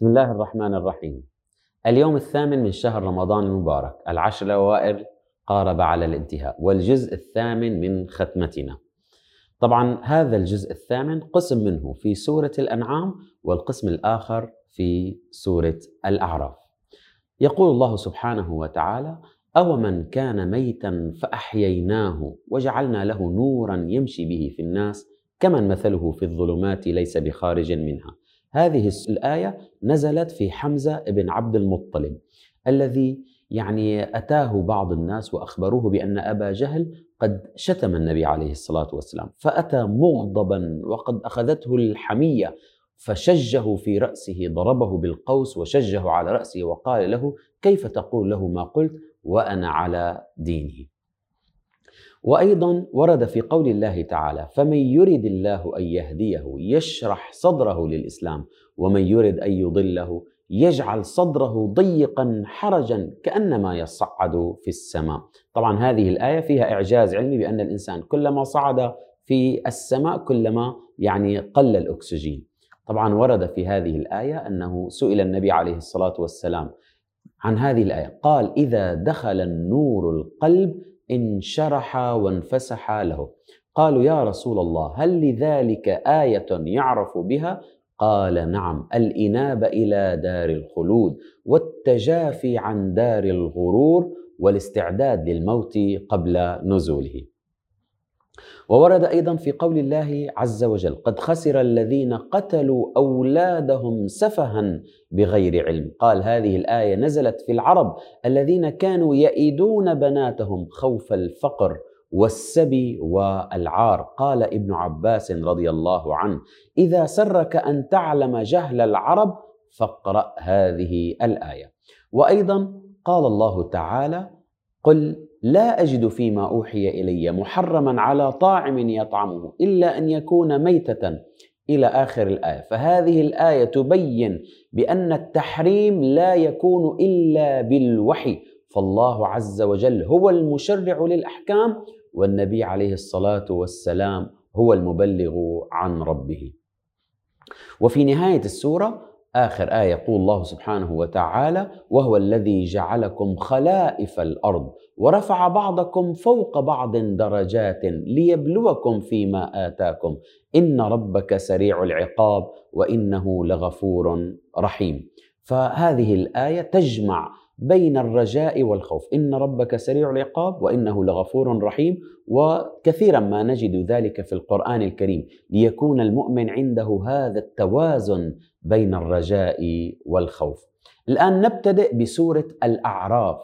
بسم الله الرحمن الرحيم. اليوم الثامن من شهر رمضان المبارك. العشر الأوائل قارب على الانتهاء والجزء الثامن من ختمتنا. طبعا هذا الجزء الثامن قسم منه في سورة الأنعام والقسم الآخر في سورة الأعراف. يقول الله سبحانه وتعالى أو من كان ميتا فأحييناه وجعلنا له نورا يمشي به في الناس كمن مثله في الظلمات ليس بخارج منها. هذه الآية نزلت في حمزة بن عبد المطلب الذي يعني أتاه بعض الناس وأخبروه بأن أبا جهل قد شتم النبي عليه الصلاة والسلام فأتى مغضبا وقد أخذته الحمية فشجه في رأسه ضربه بالقوس وشجه على رأسه وقال له كيف تقول له ما قلت وأنا على دينه. وأيضا ورد في قول الله تعالى فمن يرد الله أن يهديه يشرح صدره للإسلام ومن يرد أن يضله يجعل صدره ضيقا حرجا كأنما يصعد في السماء. طبعا هذه الآية فيها إعجاز علمي بأن الإنسان كلما صعد في السماء كلما يعني قل الأكسجين. طبعا ورد في هذه الآية أنه سئل النبي عليه الصلاة والسلام عن هذه الآية قال إذا دخل النور القلب انشرح وانفسح له قالوا يا رسول الله هل لذلك آية يعرف بها؟ قال نعم الإنابة إلى دار الخلود والتجافي عن دار الغرور والاستعداد للموت قبل نزوله وورد أيضا في قول الله عز وجل قد خسر الذين قتلوا أولادهم سفها بغير علم. قال هذه الآية نزلت في العرب الذين كانوا يئدون بناتهم خوف الفقر والسبي والعار. قال ابن عباس رضي الله عنه إذا سرك أن تعلم جهل العرب فاقرأ هذه الآية. وأيضا قال الله تعالى قل لا أجد فيما أوحي إلي محرما على طاعم يطعمه إلا أن يكون ميتة إلى آخر الآية. فهذه الآية تبين بأن التحريم لا يكون إلا بالوحي. فالله عز وجل هو المشرع للأحكام والنبي عليه الصلاة والسلام هو المبلغ عن ربه. وفي نهاية السورة آخر آية يقول الله سبحانه وتعالى وهو الذي جعلكم خلائف الأرض ورفع بعضكم فوق بعض درجات ليبلوكم فيما آتاكم. إن ربك سريع العقاب وإنه لغفور رحيم. فهذه الآية تجمع بين الرجاء والخوف. إن ربك سريع العقاب وإنه لغفور رحيم. وكثيرا ما نجد ذلك في القرآن الكريم. ليكون المؤمن عنده هذا التوازن بين الرجاء والخوف. الآن نبتدئ بسورة الأعراف.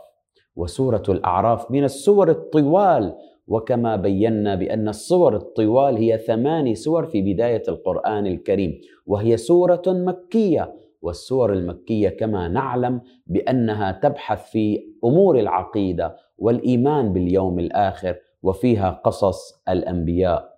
وسورة الأعراف من السور الطوال. وكما بينا بأن الصور الطوال هي ثماني سور في بداية القرآن الكريم. وهي سورة مكية. والسور المكية كما نعلم بأنها تبحث في أمور العقيدة والإيمان باليوم الآخر وفيها قصص الأنبياء.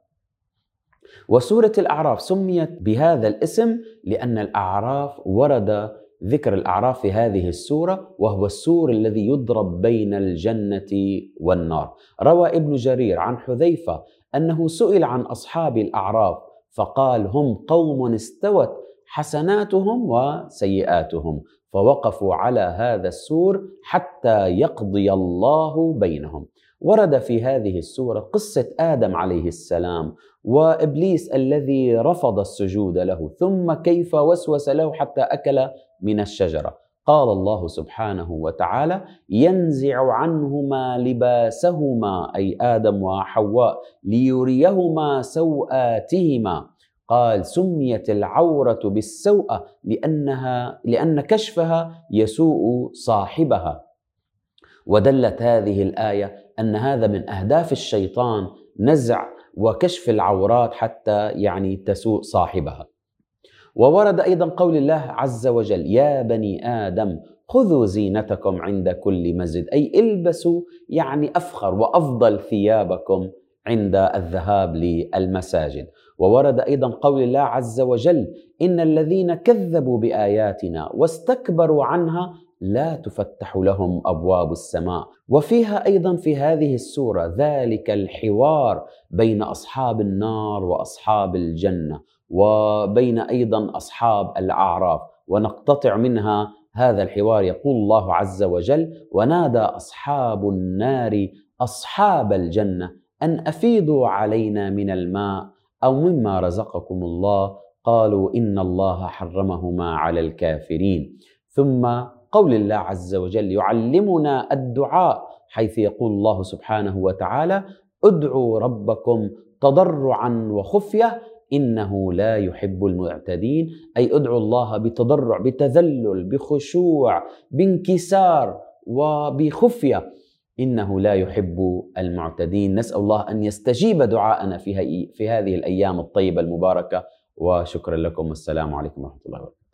وسورة الأعراف سميت بهذا الاسم لأن الأعراف ورد ذكر الأعراف في هذه السورة وهو السور الذي يضرب بين الجنة والنار. روى ابن جرير عن حذيفة أنه سئل عن أصحاب الأعراف فقال هم قوم استوت حسناتهم وسيئاتهم فوقفوا على هذا السور حتى يقضي الله بينهم. ورد في هذه السورة قصة آدم عليه السلام وإبليس الذي رفض السجود له ثم كيف وسوس له حتى أكل من الشجرة. قال الله سبحانه وتعالى ينزع عنهما لباسهما أي آدم وحواء ليريهما سوآتهما. قال سميت العورة بالسوءة لأنها لأن كشفها يسوء صاحبها. ودلت هذه الآية أن هذا من أهداف الشيطان نزع وكشف العورات حتى يعني تسوء صاحبها. وورد أيضا قول الله عز وجل يا بني آدم خذوا زينتكم عند كل مسجد. أي البسوا يعني أفخر وأفضل ثيابكم عند الذهاب للمساجد. وورد أيضا قول الله عز وجل إن الذين كذبوا بآياتنا واستكبروا عنها لا تفتح لهم أبواب السماء. وفيها أيضا في هذه السورة ذلك الحوار بين أصحاب النار وأصحاب الجنة وبين أيضا أصحاب الأعراف. ونقتطع منها هذا الحوار يقول الله عز وجل ونادى أصحاب النار أصحاب الجنة أن أفيضوا علينا من الماء أو مما رزقكم الله. قالوا إن الله حرمهما على الكافرين. ثم قول الله عز وجل يعلمنا الدعاء حيث يقول الله سبحانه وتعالى ادعوا ربكم تضرعا وخفية إنه لا يحب المعتدين. أي ادعوا الله بتضرع بتذلل بخشوع بانكسار وبخفية. إنه لا يحب المعتدين. نسأل الله أن يستجيب دعاءنا في, في هذه الأيام الطيبة المباركة. وشكرا لكم. والسلام عليكم ورحمة الله وبركاته.